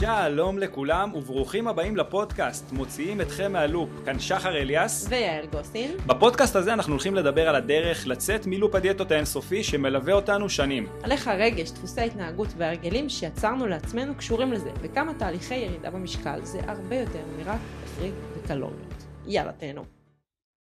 שלום לכולם וברוכים הבאים לפודקאסט, מוציאים אתכם מהלופ. כאן שחר אליאס. ויעל גוסין. בפודקאסט הזה אנחנו הולכים לדבר על הדרך לצאת מלופ הדיאטות האינסופי שמלווה אותנו שנים. על איך הרגש, דפוסי ההתנהגות והרגלים שיצרנו לעצמנו קשורים לזה, וכמה תהליכי ירידה במשקל זה הרבה יותר מרק תפריט וקלוריות. יאללה, תהנו.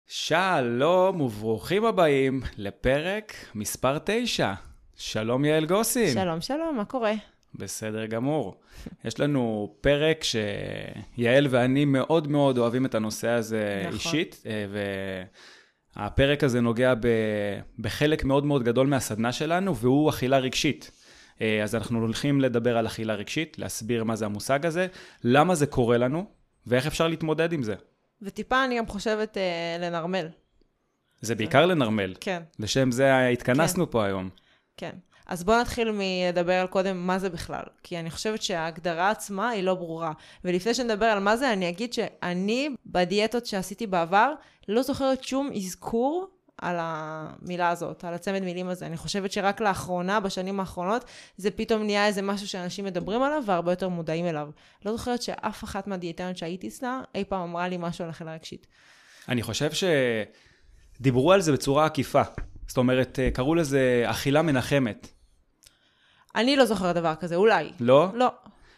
שלום וברוכים הבאים לפרק מספר 9. שלום יעל גוסין. שלום, שלום, מה קורה? בסדר גמור. יש לנו פרק שיעל ואני מאוד מאוד אוהבים את הנושא הזה נכון. אישית, אה, והפרק הזה נוגע ב... בחלק מאוד מאוד גדול מהסדנה שלנו, והוא אכילה רגשית. אה, אז אנחנו הולכים לדבר על אכילה רגשית, להסביר מה זה המושג הזה, למה זה קורה לנו, ואיך אפשר להתמודד עם זה. וטיפה אני גם חושבת אה, לנרמל. זה בעיקר לנרמל. כן, לשם זה התכנסנו פה היום. כן. אז בואו נתחיל מלדבר על קודם מה זה בכלל. כי אני חושבת שההגדרה עצמה היא לא ברורה. ולפני שנדבר על מה זה, אני אגיד שאני, בדיאטות שעשיתי בעבר, לא זוכרת שום אזכור על המילה הזאת, על הצמד מילים הזה. אני חושבת שרק לאחרונה, בשנים האחרונות, זה פתאום נהיה איזה משהו שאנשים מדברים עליו והרבה יותר מודעים אליו. לא זוכרת שאף אחת מהדיאטניות שהייתי אצלה אי פעם אמרה לי משהו על אכילה רגשית. אני חושב שדיברו על זה בצורה עקיפה. זאת אומרת, אה, קראו לזה אכילה מנחמת. אני לא זוכרת דבר כזה, אולי. לא? לא.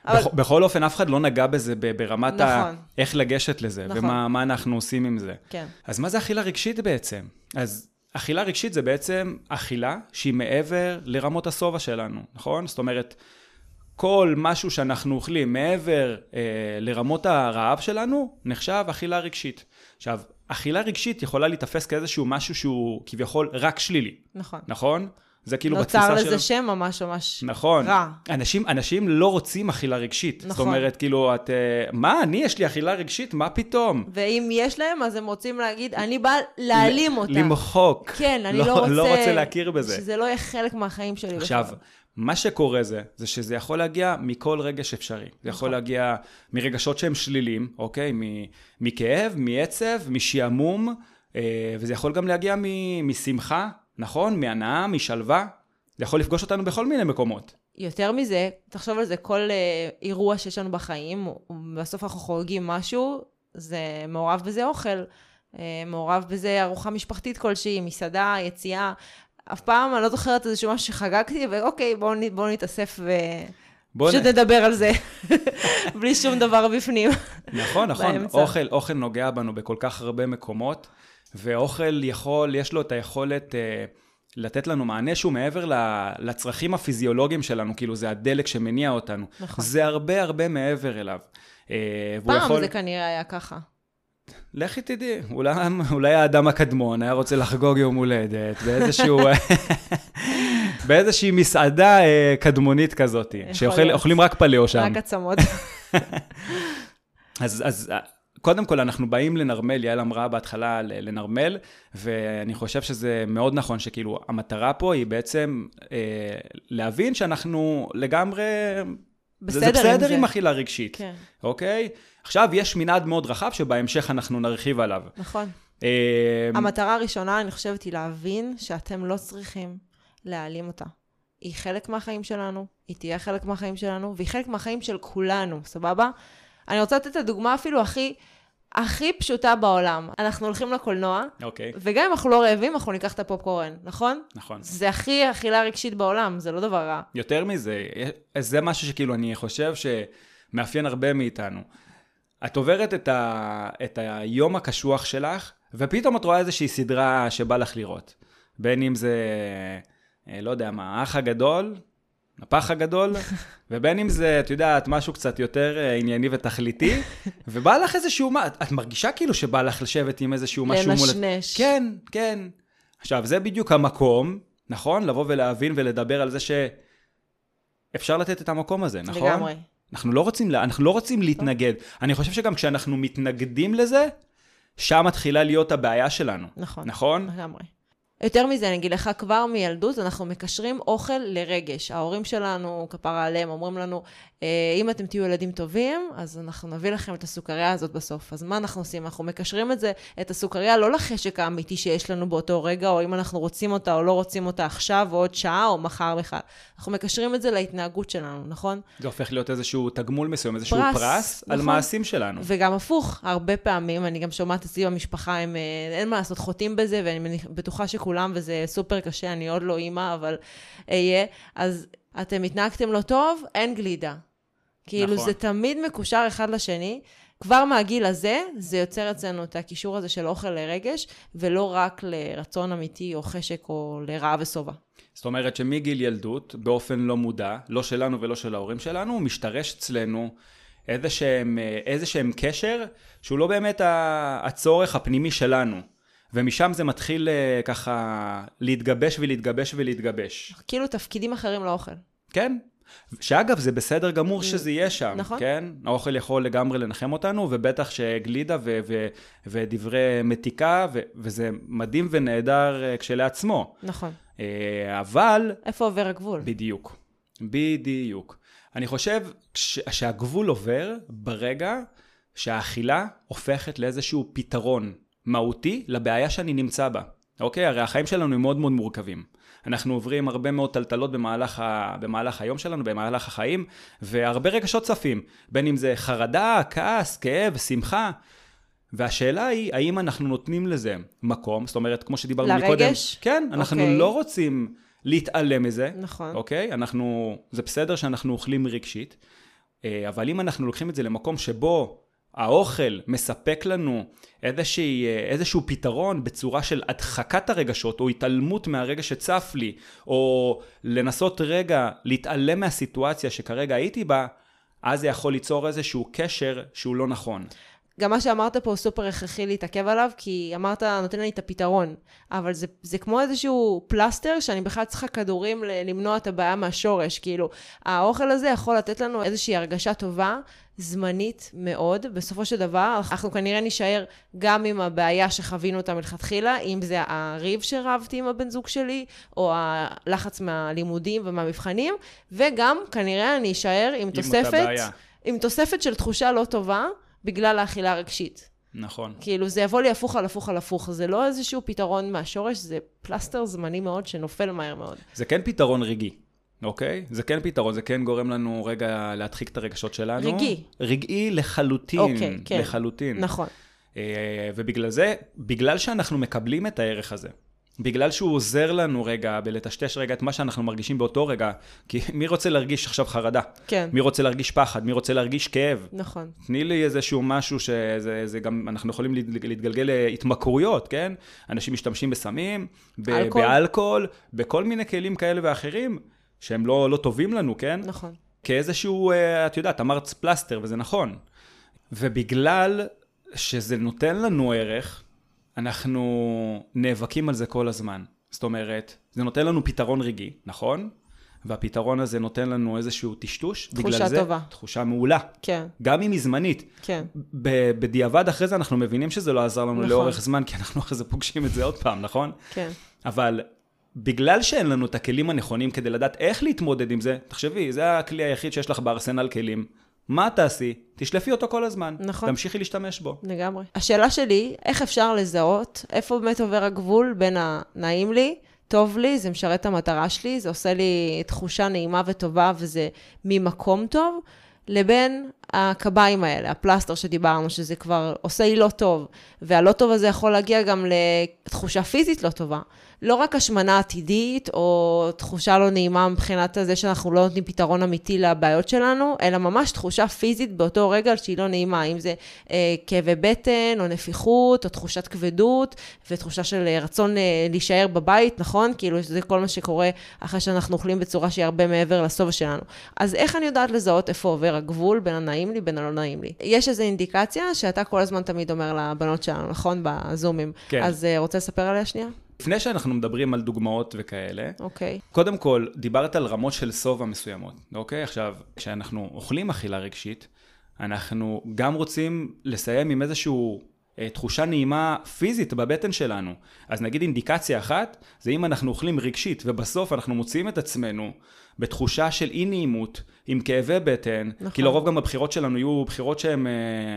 אבל בכ- בכל אופן, אף אחד לא נגע בזה ברמת ה... נכון. איך לגשת לזה, נכון. ומה מה אנחנו עושים עם זה. כן, אז מה זה אכילה רגשית בעצם? אז אכילה רגשית זה בעצם אכילה שהיא מעבר לרמות השובע שלנו, נכון? זאת אומרת, כל משהו שאנחנו אוכלים מעבר אה, לרמות הרעב שלנו, נחשב אכילה רגשית. עכשיו, אכילה רגשית יכולה להיתפס כאיזשהו משהו שהוא כביכול רק שלילי, נכון. נכון? זה כאילו בתפיסה נוצר של... לזה שם ממש ממש נכון. רע. אנשים, אנשים לא רוצים אכילה רגשית. זאת נכון. אומרת, כאילו, את... אה, מה, אני, יש לי אכילה רגשית? מה פתאום? ואם יש להם, אז הם רוצים להגיד, אני בא להעלים אותה. למחוק. כן, אני לא- לא רוצה... לא רוצה להכיר בזה. שזה לא יהיה חלק מהחיים שלי. עכשיו, בכלל. מה שקורה זה, זה שזה יכול להגיע מכל רגש אפשרי. זה יכול נכון. להגיע מרגשות שהם שליליים, אוקיי? מ- מכאב, מעצב, משעמום, אה, וזה יכול גם להגיע מ- משמחה, נכון? מהנאה, משלווה. זה יכול לפגוש אותנו בכל מיני מקומות. יותר מזה, תחשוב על זה, כל אה, אירוע שיש לנו בחיים, בסוף אנחנו חוגגים משהו, זה מעורב בזה אוכל, אה, מעורב בזה ארוחה משפחתית כלשהי, מסעדה, יציאה. אף פעם אני לא זוכרת איזשהו משהו שחגגתי, ואוקיי, בואו בואו נתאסף בוא ופשוט נ- נדבר על זה, בלי שום דבר בפנים. נכון, נכון. אוכל, אוכל נוגע בנו בכל כך הרבה מקומות, ואוכל יכול, יש לו את היכולת אה, לתת לנו מענה שהוא מעבר לצרכים הפיזיולוגיים שלנו, כאילו זה הדלק שמניע אותנו. נכון. זה הרבה הרבה מעבר אליו. אה, פעם יכול... זה כנראה היה ככה. לכי תדעי, אולי, אולי האדם הקדמון היה רוצה לחגוג יום הולדת באיזשהו... באיזושהי מסעדה אה, קדמונית כזאת. שאוכלים רק פלאו שם. רק עצמות. אז, אז קודם כל אנחנו באים לנרמל, יעל אמרה בהתחלה לנרמל, ואני חושב שזה מאוד נכון שכאילו המטרה פה היא בעצם אה, להבין שאנחנו לגמרי... זה- בסדר זה עם בסדר זה. עם אכילה רגשית, כן, אוקיי? עכשיו יש מנעד מאוד רחב שבהמשך אנחנו נרחיב עליו. נכון. אה, המטרה הראשונה, אני חושבת, היא להבין שאתם לא צריכים להעלים אותה. היא חלק מהחיים שלנו, היא תהיה חלק מהחיים שלנו, והיא חלק מהחיים של כולנו, סבבה? אני רוצה לתת את הדוגמה אפילו הכי, הכי פשוטה בעולם. אנחנו הולכים לקולנוע, אוקיי, וגם אם אנחנו לא רעבים, אנחנו ניקח את הפופקורן, נכון? נכון. זה הכי אכילה רגשית בעולם, זה לא דבר רע. יותר מזה, זה משהו שכאילו אני חושב שמאפיין הרבה מאיתנו. את עוברת את, ה, את היום הקשוח שלך, ופתאום את רואה איזושהי סדרה שבא לך לראות. בין אם זה, אה, לא יודע מה, האח הגדול, הפח הגדול, ובין אם זה, את יודעת, משהו קצת יותר אה, ענייני ותכליתי, ובא לך איזשהו, מה, את מרגישה כאילו שבא לך לשבת עם איזשהו משהו מול... לנשנש. כן, כן. עכשיו, זה בדיוק המקום, נכון? לבוא ולהבין ולדבר על זה שאפשר לתת את המקום הזה, נכון? לגמרי. אנחנו לא רוצים, לה- אנחנו לא רוצים להתנגד. אני חושב שגם כשאנחנו מתנגדים לזה, שם מתחילה להיות הבעיה שלנו, נכון. נכון? לגמרי. יותר מזה, אני אגיד לך, כבר מילדות אנחנו מקשרים אוכל לרגש. ההורים שלנו, כפרה עליהם, אומרים לנו, אה, אם אתם תהיו ילדים טובים, אז אנחנו נביא לכם את הסוכריה הזאת בסוף. אז מה אנחנו עושים? אנחנו מקשרים את זה, את הסוכריה, לא לחשק האמיתי שיש לנו באותו רגע, או אם אנחנו רוצים אותה או לא רוצים אותה עכשיו, או עוד שעה, או מחר בכלל. אנחנו מקשרים את זה להתנהגות שלנו, נכון? זה הופך להיות איזשהו תגמול מסוים, איזשהו פרס, פרס, על נכון. מעשים שלנו. וגם הפוך, הרבה פעמים, אני גם שומעת אצלי במשפחה, הם, אה, אין מה לעשות, חוטאים בזה, ואני בטוחה שכולם, וזה סופר קשה, אני עוד לא אימא, אבל אהיה. אז אתם התנהגתם לא טוב, אין גלידה. כאילו, נכון. זה תמיד מקושר אחד לשני. כבר מהגיל הזה, זה יוצר אצלנו את הקישור הזה של אוכל לרגש, ולא רק לרצון אמיתי או חשק או לרעב ושובע. זאת אומרת שמגיל ילדות, באופן לא מודע, לא שלנו ולא של ההורים שלנו, משתרש אצלנו איזה שהם, אה, איזה שהם קשר שהוא לא באמת הצורך הפנימי שלנו. ומשם זה מתחיל אה, ככה להתגבש ולהתגבש ולהתגבש. כאילו תפקידים אחרים לאוכל. כן? שאגב, זה בסדר גמור שזה יהיה שם, נכון. כן? האוכל יכול לגמרי לנחם אותנו, ובטח שגלידה ו- ו- ודברי מתיקה, ו- וזה מדהים ונהדר אה, כשלעצמו. נכון. אה, אבל איפה עובר הגבול? בדיוק. בדיוק. אני חושב ש- שהגבול עובר ברגע שהאכילה הופכת לאיזשהו פתרון מהותי לבעיה שאני נמצא בה. אוקיי? הרי החיים שלנו הם מאוד מאוד מורכבים. אנחנו עוברים הרבה מאוד טלטלות במהלך, ה... במהלך היום שלנו, במהלך החיים, והרבה רגשות צפים. בין אם זה חרדה, כעס, כאב, שמחה. והשאלה היא, האם אנחנו נותנים לזה מקום? זאת אומרת, כמו שדיברנו לרגש? מקודם. כן, אנחנו אוקיי. לא רוצים להתעלם מזה. נכון. אוקיי? אנחנו, זה בסדר שאנחנו אוכלים רגשית, אה, אבל אם אנחנו לוקחים את זה למקום שבו האוכל מספק לנו איזושהי, אה, איזשהו פתרון בצורה של הדחקת הרגשות, או התעלמות מהרגע שצף לי, או לנסות רגע להתעלם מהסיטואציה שכרגע הייתי בה, אז זה יכול ליצור איזשהו קשר שהוא לא נכון. גם מה שאמרת פה הוא סופר הכרחי להתעכב עליו, כי אמרת, נותן לי את הפתרון. אבל זה, זה כמו איזשהו פלסטר שאני בכלל צריכה כדורים למנוע את הבעיה מהשורש. כאילו, האוכל הזה יכול לתת לנו איזושהי הרגשה טובה, זמנית מאוד. בסופו של דבר, אנחנו כנראה נישאר גם עם הבעיה שחווינו אותה מלכתחילה, אם זה הריב שרבתי עם הבן זוג שלי, או הלחץ מהלימודים ומהמבחנים, וגם כנראה אני אשאר עם אותה תוספת. עם תוספת של תחושה לא טובה. בגלל האכילה הרגשית. נכון. כאילו, זה יבוא לי הפוך על הפוך על הפוך. זה לא איזשהו פתרון מהשורש, זה פלסטר זמני מאוד שנופל מהר מאוד. זה כן פתרון רגעי, אוקיי? זה כן פתרון, זה כן גורם לנו רגע להדחיק את הרגשות שלנו. רגעי. רגעי לחלוטין. אוקיי, כן. לחלוטין. נכון. אה, ובגלל זה, בגלל שאנחנו מקבלים את הערך הזה, בגלל שהוא עוזר לנו רגע בלטשטש רגע את מה שאנחנו מרגישים באותו רגע, כי מי רוצה להרגיש עכשיו חרדה? כן, מי רוצה להרגיש פחד? מי רוצה להרגיש כאב? נכון. תני לי איזשהו משהו שזה זה גם, אנחנו יכולים להת- להתגלגל להתמכרויות, כן? אנשים משתמשים בסמים, ב- אלכוהול. באלכוהול, בכל מיני כלים כאלה ואחרים, שהם לא, לא טובים לנו, כן? נכון. כאיזשהו, אה, את יודעת, אמרת פלסטר, וזה נכון. ובגלל שזה נותן לנו ערך, אנחנו נאבקים על זה כל הזמן. זאת אומרת, זה נותן לנו פתרון רגעי, נכון? והפתרון הזה נותן לנו איזשהו טשטוש. תחושה זה, טובה. תחושה מעולה. כן, גם אם היא זמנית. כן. ב- בדיעבד אחרי זה אנחנו מבינים שזה לא עזר לנו נכון. לאורך זמן, כי אנחנו אחרי זה פוגשים את זה עוד פעם, נכון? כן. אבל בגלל שאין לנו את הכלים הנכונים כדי לדעת איך להתמודד עם זה, תחשבי, זה הכלי היחיד שיש לך בארסנל כלים. מה תעשי? תשלפי אותו כל הזמן. נכון. תמשיכי להשתמש בו. לגמרי. השאלה שלי, איך אפשר לזהות איפה באמת עובר הגבול בין הנעים לי, טוב לי, זה משרת את המטרה שלי, זה עושה לי תחושה נעימה וטובה וזה ממקום טוב, לבין הקביים האלה, הפלסטר שדיברנו, שזה כבר עושה לי לא טוב. והלא טוב הזה יכול להגיע גם לתחושה פיזית לא טובה. לא רק השמנה עתידית, או תחושה לא נעימה מבחינת זה שאנחנו לא נותנים פתרון אמיתי לבעיות שלנו, אלא ממש תחושה פיזית באותו רגע שהיא לא נעימה, אם זה אה, כאבי בטן, או נפיחות, או תחושת כבדות, ותחושה של אה, רצון אה, להישאר בבית, נכון? כאילו, זה כל מה שקורה אחרי שאנחנו אוכלים בצורה שהיא הרבה מעבר לשובע שלנו. אז איך אני יודעת לזהות איפה עובר הגבול בין הנעים לי, בין הלא נעים לי? יש איזו אינדיקציה שאתה כל הזמן תמיד אומר לבנות שלנו, נכון? בזומים. כן. אז אה, רוצה לספר עליה שנייה? לפני שאנחנו מדברים על דוגמאות וכאלה, אוקיי. קודם כל, דיברת על רמות של שובע מסוימות, אוקיי? עכשיו, כשאנחנו אוכלים אכילה רגשית, אנחנו גם רוצים לסיים עם איזשהו אה, תחושה נעימה פיזית בבטן שלנו. אז נגיד אינדיקציה אחת, זה אם אנחנו אוכלים רגשית, ובסוף אנחנו מוציאים את עצמנו בתחושה של אי נעימות, עם כאבי בטן, נכון. כי לרוב גם הבחירות שלנו יהיו בחירות שהן אה,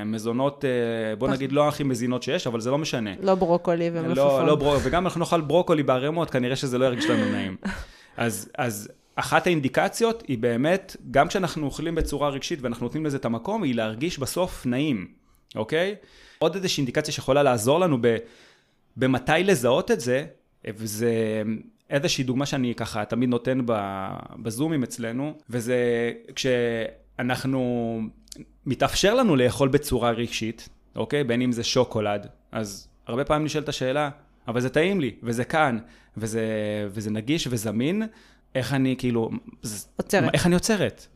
מזונות, אה, בוא נגיד לא הכי מזינות שיש, אבל זה לא משנה. לא ברוקולי ומלפפון. לא, לא ברוקולי, וגם אנחנו נאכל ברוקולי בערימות, כנראה שזה לא ירגיש לנו נעים. אז, אז אחת האינדיקציות היא באמת, גם כשאנחנו אוכלים בצורה רגשית ואנחנו נותנים לזה את המקום, היא להרגיש בסוף נעים, אוקיי? עוד איזושהי אינדיקציה שיכולה לעזור לנו ב, במתי לזהות את זה, וזה איזושהי דוגמה שאני ככה תמיד נותן בזומים אצלנו, וזה כשאנחנו, מתאפשר לנו לאכול בצורה רגשית, אוקיי? בין אם זה שוקולד, אז הרבה פעמים נשאלת השאלה, אבל זה טעים לי, וזה כאן, וזה, וזה נגיש וזמין, איך אני כאילו... עוצרת. איך אני עוצרת?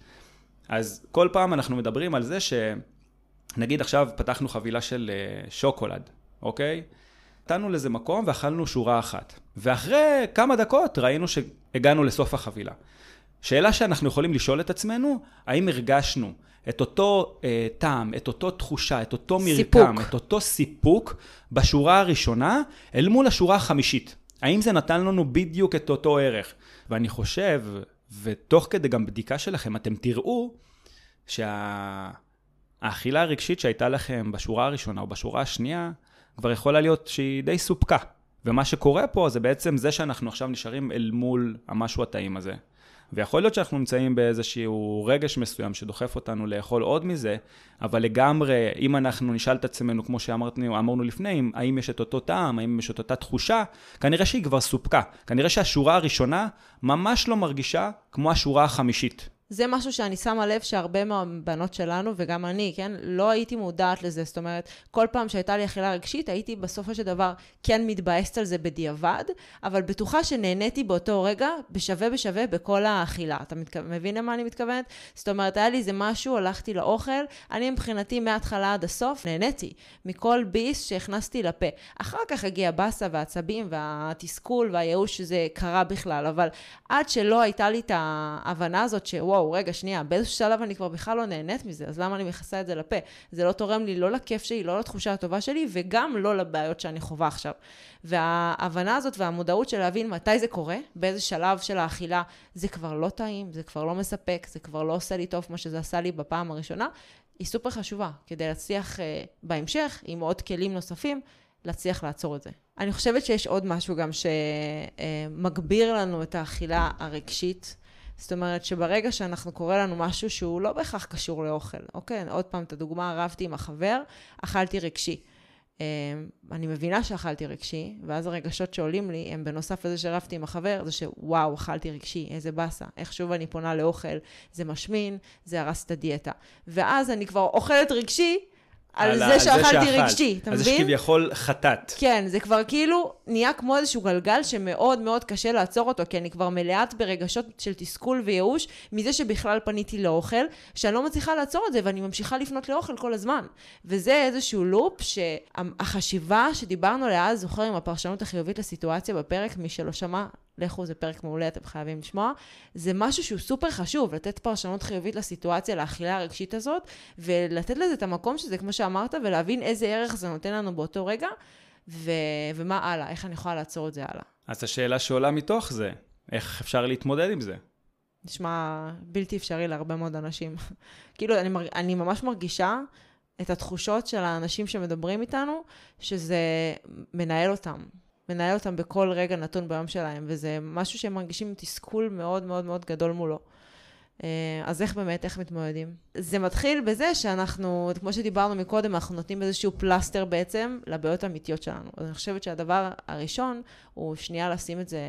אז כל פעם אנחנו מדברים על זה ש... נגיד עכשיו פתחנו חבילה של uh, שוקולד, אוקיי? נתנו לזה מקום ואכלנו שורה אחת. ואחרי כמה דקות ראינו שהגענו לסוף החבילה. שאלה שאנחנו יכולים לשאול את עצמנו, האם הרגשנו את אותו אה, טעם, את אותו תחושה, את אותו מרקם, סיפוק. את אותו סיפוק בשורה הראשונה אל מול השורה החמישית? האם זה נתן לנו בדיוק את אותו ערך? ואני חושב, ותוך כדי גם בדיקה שלכם, אתם תראו שהאכילה שה... הרגשית שהייתה לכם בשורה הראשונה או בשורה השנייה, כבר יכולה להיות שהיא די סופקה. ומה שקורה פה זה בעצם זה שאנחנו עכשיו נשארים אל מול המשהו הטעים הזה. ויכול להיות שאנחנו נמצאים באיזשהו רגש מסוים שדוחף אותנו לאכול עוד מזה, אבל לגמרי, אם אנחנו נשאל את עצמנו, כמו שאמרנו לפני, האם יש את אותו טעם, האם יש את אותה תחושה, כנראה שהיא כבר סופקה. כנראה שהשורה הראשונה ממש לא מרגישה כמו השורה החמישית. זה משהו שאני שמה לב שהרבה מהבנות שלנו, וגם אני, כן, לא הייתי מודעת לזה. זאת אומרת, כל פעם שהייתה לי אכילה רגשית, הייתי בסופו של דבר כן מתבאסת על זה בדיעבד, אבל בטוחה שנהניתי באותו רגע בשווה בשווה בכל האכילה. אתה מתכו... מבין למה אני מתכוונת? זאת אומרת, היה לי איזה משהו, הלכתי לאוכל, אני מבחינתי מההתחלה עד הסוף נהניתי מכל ביס שהכנסתי לפה. אחר כך הגיע באסה והעצבים והתסכול והייאוש שזה קרה בכלל, אבל עד שלא הייתה לי את ההבנה הזאת שוואו, וואו, רגע, שנייה, באיזשהו שלב אני כבר בכלל לא נהנית מזה, אז למה אני מכסה את זה לפה? זה לא תורם לי לא לכיף שלי, לא לתחושה הטובה שלי, וגם לא לבעיות שאני חווה עכשיו. וההבנה הזאת והמודעות של להבין מתי זה קורה, באיזה שלב של האכילה, זה כבר לא טעים, זה כבר לא מספק, זה כבר לא עושה לי טוב כמו שזה עשה לי בפעם הראשונה, היא סופר חשובה, כדי להצליח uh, בהמשך, עם עוד כלים נוספים, להצליח לעצור את זה. אני חושבת שיש עוד משהו גם שמגביר לנו את האכילה הרגשית. זאת אומרת שברגע שאנחנו קורא לנו משהו שהוא לא בהכרח קשור לאוכל, אוקיי? עוד פעם, את הדוגמה, רבתי עם החבר, אכלתי רגשי. אמ, אני מבינה שאכלתי רגשי, ואז הרגשות שעולים לי הם בנוסף לזה שרבתי עם החבר, זה שוואו, אכלתי רגשי, איזה באסה. איך שוב אני פונה לאוכל, זה משמין, זה הרס את הדיאטה. ואז אני כבר אוכלת רגשי, על זה שאכלתי רגשי, אתה מבין? אז יש כביכול חטאת. כן, זה כבר כאילו נהיה כמו איזשהו גלגל שמאוד מאוד קשה לעצור אותו, כי אני כבר מלאת ברגשות של תסכול וייאוש מזה שבכלל פניתי לאוכל, שאני לא מצליחה לעצור את זה, ואני ממשיכה לפנות לאוכל כל הזמן. וזה איזשהו לופ שהחשיבה שדיברנו עליה אז, זוכר עם הפרשנות החיובית לסיטואציה בפרק, מי שלא שמע, לכו, זה פרק מעולה, אתם חייבים לשמוע. זה משהו שהוא סופר חשוב, לתת פרשנות חיובית לסיטואציה, לאכילה הרגשית הזאת, ולתת לזה את המקום שזה, כמו שאמרת, ולהבין איזה ערך זה נותן לנו באותו רגע, ו... ומה הלאה, איך אני יכולה לעצור את זה הלאה. אז השאלה שעולה מתוך זה, איך אפשר להתמודד עם זה? נשמע בלתי אפשרי להרבה מאוד אנשים. כאילו, אני, מרג... אני ממש מרגישה את התחושות של האנשים שמדברים איתנו, שזה מנהל אותם. מנהל אותם בכל רגע נתון ביום שלהם, וזה משהו שהם מרגישים תסכול מאוד מאוד מאוד גדול מולו. אה, אז איך באמת, איך מתמודדים? זה מתחיל בזה שאנחנו, כמו שדיברנו מקודם, אנחנו נותנים איזשהו פלסטר בעצם לבעיות האמיתיות שלנו. אז אני חושבת שהדבר הראשון הוא שנייה לשים את זה,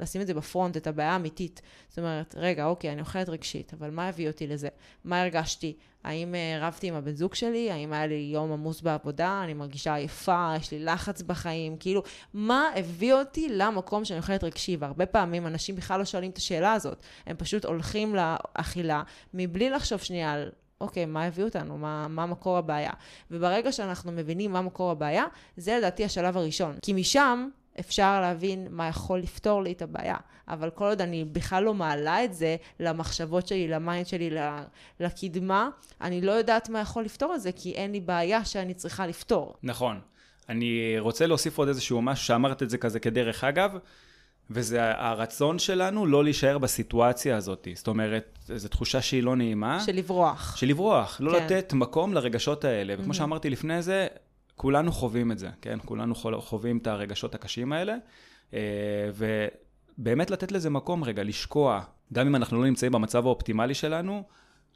לשים את זה בפרונט, את הבעיה האמיתית. זאת אומרת, רגע, אוקיי, אני אוכלת רגשית, אבל מה הביא אותי לזה? מה הרגשתי? האם אה, רבתי עם הבן זוג שלי? האם היה לי יום עמוס בעבודה? אני מרגישה עייפה? יש לי לחץ בחיים? כאילו, מה הביא אותי למקום שאני אוכלת רגשי? והרבה פעמים אנשים בכלל לא שואלים את השאלה הזאת. הם פשוט הולכים לאכילה מבלי לחשוב שנייה על... אוקיי, מה הביא אותנו? מה, מה מקור הבעיה? וברגע שאנחנו מבינים מה מקור הבעיה, זה לדעתי השלב הראשון. כי משם אפשר להבין מה יכול לפתור לי את הבעיה. אבל כל עוד אני בכלל לא מעלה את זה למחשבות שלי, ל mind שלי, לקדמה, אני לא יודעת מה יכול לפתור את זה, כי אין לי בעיה שאני צריכה לפתור. נכון. אני רוצה להוסיף עוד איזשהו משהו שאמרת את זה כזה כדרך אגב. וזה הרצון שלנו לא להישאר בסיטואציה הזאת. זאת אומרת, זו תחושה שהיא לא נעימה. של לברוח. של לברוח, לא כן. לתת מקום לרגשות האלה. וכמו mm-hmm. שאמרתי לפני זה, כולנו חווים את זה, כן? כולנו חווים את הרגשות הקשים האלה. אה, ובאמת לתת לזה מקום רגע, לשקוע. גם אם אנחנו לא נמצאים במצב האופטימלי שלנו,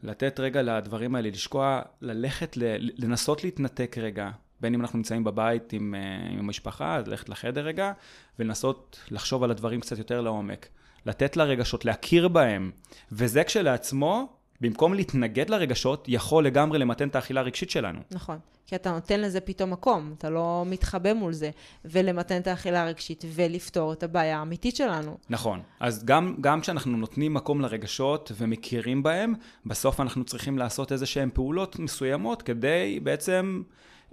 לתת רגע לדברים האלה, לשקוע, ללכת, לנסות להתנתק רגע, בין אם אנחנו נמצאים בבית עם, אה, עם המשפחה, אז ללכת לחדר רגע, ולנסות לחשוב על הדברים קצת יותר לעומק. לתת לרגשות, להכיר בהם. וזה כשלעצמו, במקום להתנגד לרגשות, יכול לגמרי למתן את האכילה הרגשית שלנו. נכון. כי אתה נותן לזה פתאום מקום, אתה לא מתחבא מול זה, ולמתן את האכילה הרגשית ולפתור את הבעיה האמיתית שלנו. נכון. אז גם, גם כשאנחנו נותנים מקום לרגשות ומכירים בהם, בסוף אנחנו צריכים לעשות איזה שהן פעולות מסוימות כדי בעצם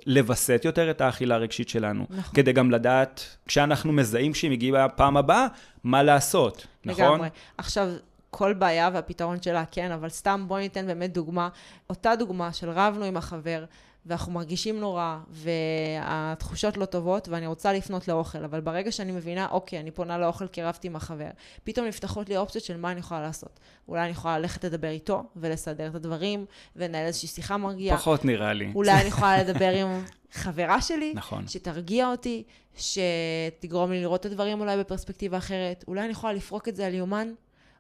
לווסת יותר את האכילה הרגשית שלנו. נכון. כדי גם לדעת, כשאנחנו מזהים שהיא מגיעה פעם הבאה, מה לעשות, נכון? לגמרי. עכשיו, כל בעיה והפתרון שלה, כן, אבל סתם בואי ניתן באמת דוגמה. אותה דוגמה של רבנו עם החבר, ואנחנו מרגישים נורא, והתחושות לא טובות, ואני רוצה לפנות לאוכל, אבל ברגע שאני מבינה, אוקיי, אני פונה לאוכל כי רבתי עם החבר, פתאום נפתחות לי אופציות של מה אני יכולה לעשות. אולי אני יכולה ללכת לדבר איתו, ולסדר את הדברים, ולנהל איזושהי שיחה מרגיעה. פחות נראה לי. אולי אני יכולה לדבר עם חברה שלי, נכון. שתרגיע אותי, שתגרום לי לראות את הדברים אולי בפרספקטיבה אחרת. אולי אני יכולה לפרוק את זה על יומן,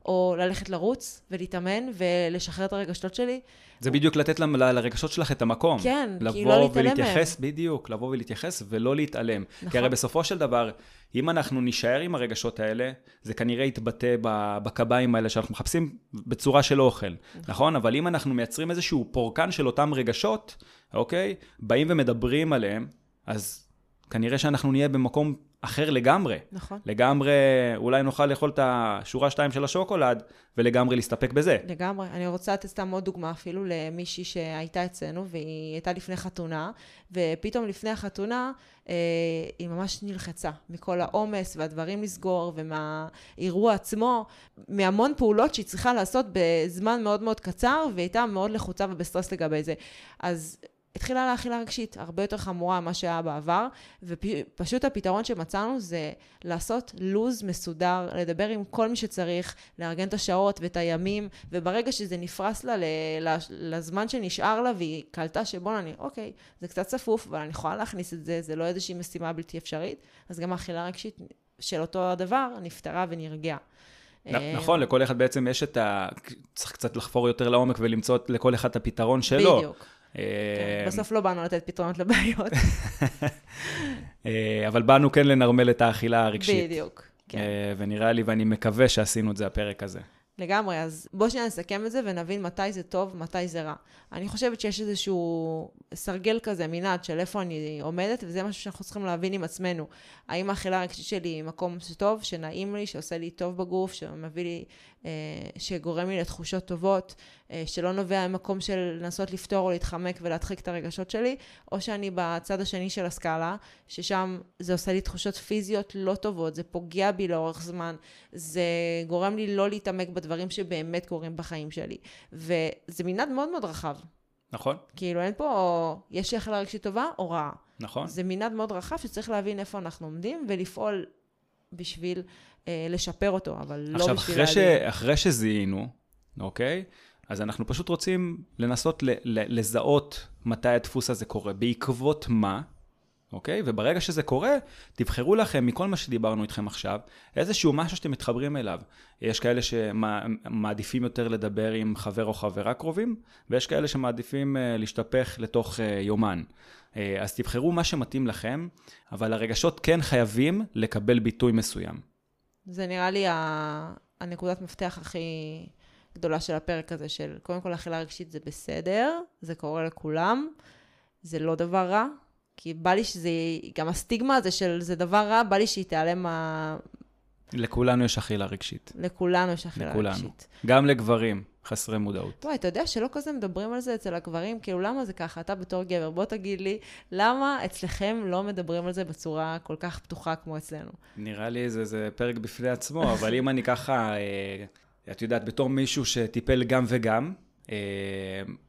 או ללכת לרוץ ולהתאמן ולשחרר את הרגשות שלי. זה בדיוק לתת לרגשות שלך את המקום. כן, כי לא להתעלם מהם. לבוא ולהתייחס, בדיוק, לבוא ולהתייחס ולא להתעלם. נכון. כי הרי בסופו של דבר, אם אנחנו נישאר עם הרגשות האלה, זה כנראה יתבטא בקביים האלה שאנחנו מחפשים בצורה של אוכל, נכון? נכון? אבל אם אנחנו מייצרים איזשהו פורקן של אותם רגשות, אוקיי? באים ומדברים עליהם, אז כנראה שאנחנו נהיה במקום אחר לגמרי. נכון. לגמרי, אולי נוכל לאכול את השורה שתיים של השוקולד, ולגמרי להסתפק בזה. לגמרי. אני רוצה לתת סתם עוד דוגמה אפילו למישהי שהייתה אצלנו, והיא הייתה לפני חתונה, ופתאום לפני החתונה, אה, היא ממש נלחצה מכל העומס והדברים לסגור, ומהאירוע עצמו, מהמון פעולות שהיא צריכה לעשות בזמן מאוד מאוד קצר, והיא הייתה מאוד לחוצה ובסטרס לגבי זה. אז התחילה לאכילה רגשית, הרבה יותר חמורה ממה שהיה בעבר, ופשוט הפתרון שמצאנו זה לעשות לו"ז מסודר, לדבר עם כל מי שצריך, לארגן את השעות ואת הימים, וברגע שזה נפרס לה לזמן שנשאר לה, והיא קלטה שבואנה, אני, אוקיי, זה קצת צפוף, אבל אני יכולה להכניס את זה, זה לא איזושהי משימה בלתי אפשרית, אז גם האכילה הרגשית של אותו הדבר נפתרה ונרגעה. נכון, לכל אחד בעצם יש את ה... צריך קצת לחפור יותר לעומק ולמצוא לכל אחד את הפתרון שלו. בדיוק. כן, בסוף לא באנו לתת פתרונות לבעיות. אה, אבל באנו כן לנרמל את האכילה הרגשית. בדיוק, כן. אה, ונראה לי, ואני מקווה שעשינו את זה הפרק הזה. לגמרי, אז בואו שניה נסכם את זה ונבין מתי זה טוב, מתי זה רע. אני חושבת שיש איזשהו סרגל כזה, מנעד של איפה אני עומדת, וזה משהו שאנחנו צריכים להבין עם עצמנו. האם האכילה הרגשית שלי היא מקום טוב, שנעים לי, שעושה לי טוב בגוף, שמביא לי, אה, שגורם לי לתחושות טובות, אה, שלא נובע ממקום של לנסות לפתור או להתחמק ולהדחיק את הרגשות שלי, או שאני בצד השני של הסקאלה, ששם זה עושה לי תחושות פיזיות לא טובות, זה פוגע בי לאורך זמן, זה גורם לי לא להתעמק בדברים שבאמת קורים בחיים שלי. וזה מנעד מאוד מאוד רחב. נכון. כאילו אין פה, יש לי אכילה רגשית טובה או רעה. נכון. זה מנעד מאוד רחב שצריך להבין איפה אנחנו עומדים ולפעול בשביל אה, לשפר אותו, אבל לא בשביל... עכשיו, ש... אחרי שזיהינו, אוקיי? אז אנחנו פשוט רוצים לנסות ל- ל- לזהות מתי הדפוס הזה קורה, בעקבות מה, אוקיי? וברגע שזה קורה, תבחרו לכם מכל מה שדיברנו איתכם עכשיו, איזשהו משהו שאתם מתחברים אליו. יש כאלה שמעדיפים יותר לדבר עם חבר או חברה קרובים, ויש כאלה שמעדיפים אה, להשתפך לתוך אה, יומן. אה, אז תבחרו מה שמתאים לכם, אבל הרגשות כן חייבים לקבל ביטוי מסוים. זה נראה לי הנקודת מפתח הכי גדולה של הפרק הזה, של קודם כל אכילה רגשית זה בסדר, זה קורה לכולם, זה לא דבר רע, כי בא לי שזה, גם הסטיגמה הזה של זה דבר רע, בא לי שהיא תיעלם מה... לכולנו יש אכילה רגשית. לכולנו יש אכילה לכולנו. רגשית. גם לגברים. חסרי מודעות. וואי, אתה יודע שלא כזה מדברים על זה אצל הגברים? כאילו, למה זה ככה? אתה בתור גבר, בוא תגיד לי, למה אצלכם לא מדברים על זה בצורה כל כך פתוחה כמו אצלנו? נראה לי זה, זה פרק בפני עצמו, אבל אם אני ככה, אה, את יודעת, בתור מישהו שטיפל גם וגם,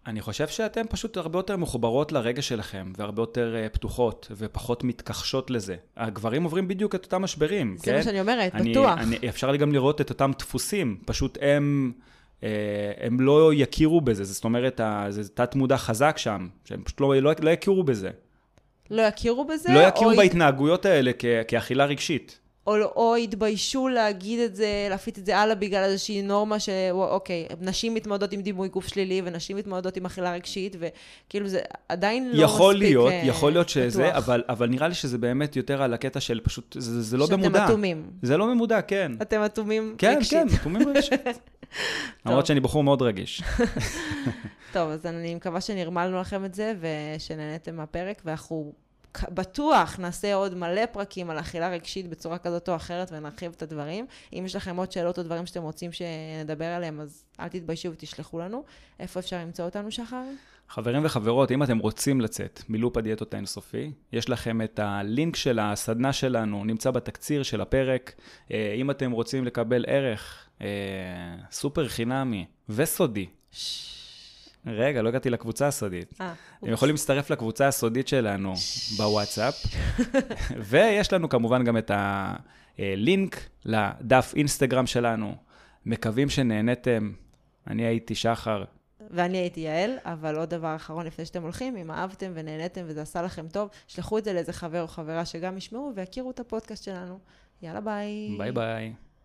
אני חושב שאתם פשוט הרבה יותר מחוברות לרגע שלכם, והרבה יותר אה, פתוחות, ופחות מתכחשות לזה. הגברים עוברים בדיוק את אותם משברים, זה כן? מה שאני אומרת, אני, בטוח. אני, אפשר גם לראות את אותם דפוסים, פשוט הם, אה, הם לא יכירו בזה, זאת אומרת, זה תת מודע חזק שם, שהם פשוט לא, לא, לא יכירו בזה. לא יכירו בזה? לא יכירו או- בהתנהגויות האלה כ, כאכילה רגשית. או, או התביישו להגיד את זה, להפיץ את זה הלאה בגלל איזושהי נורמה שאוקיי, נשים מתמודדות עם דימוי גוף שלילי, ונשים מתמודדות עם אכילה רגשית, וכאילו זה עדיין לא יכול מספיק להיות, אה, יכול להיות שזה. אבל, אבל נראה לי שזה באמת יותר על הקטע של פשוט, זה, זה לא שאתם במודע. אטומים. זה לא במודע, כן. אתם אטומים כן, רגשית. כן, אטומים רגשית. למרות שאני בחור מאוד רגיש. טוב, אז אני מקווה שנרמלנו לכם את זה, ושנהניתם מהפרק, ואנחנו בטוח נעשה עוד מלא פרקים על אכילה רגשית בצורה כזאת או אחרת, ונרחיב את הדברים. אם יש לכם עוד שאלות או דברים שאתם רוצים שנדבר עליהם, אז אל תתביישו ותשלחו לנו. איפה אפשר למצוא אותנו, שחר? חברים וחברות, אם אתם רוצים לצאת מלופ הדיאטות האינסופי, יש לכם את הלינק של הסדנה שלנו, נמצא בתקציר של הפרק. אה, אם אתם רוצים לקבל ערך אה, סופר חינמי וסודי, רגע, לא הגעתי לקבוצה הסודית. אה, אתם יכולים להצטרף לקבוצה הסודית שלנו בוואטסאפ, ויש לנו כמובן גם את הלינק לדף אינסטגרם שלנו. מקווים שנהניתם. אני הייתי שחר. ואני הייתי יעל, אבל עוד דבר אחרון לפני שאתם הולכים, אם אהבתם ונהניתם וזה עשה לכם טוב, שלחו את זה לאיזה חבר או חברה שגם ישמעו ויכירו את הפודקאסט שלנו. יאללה ביי. ביי ביי.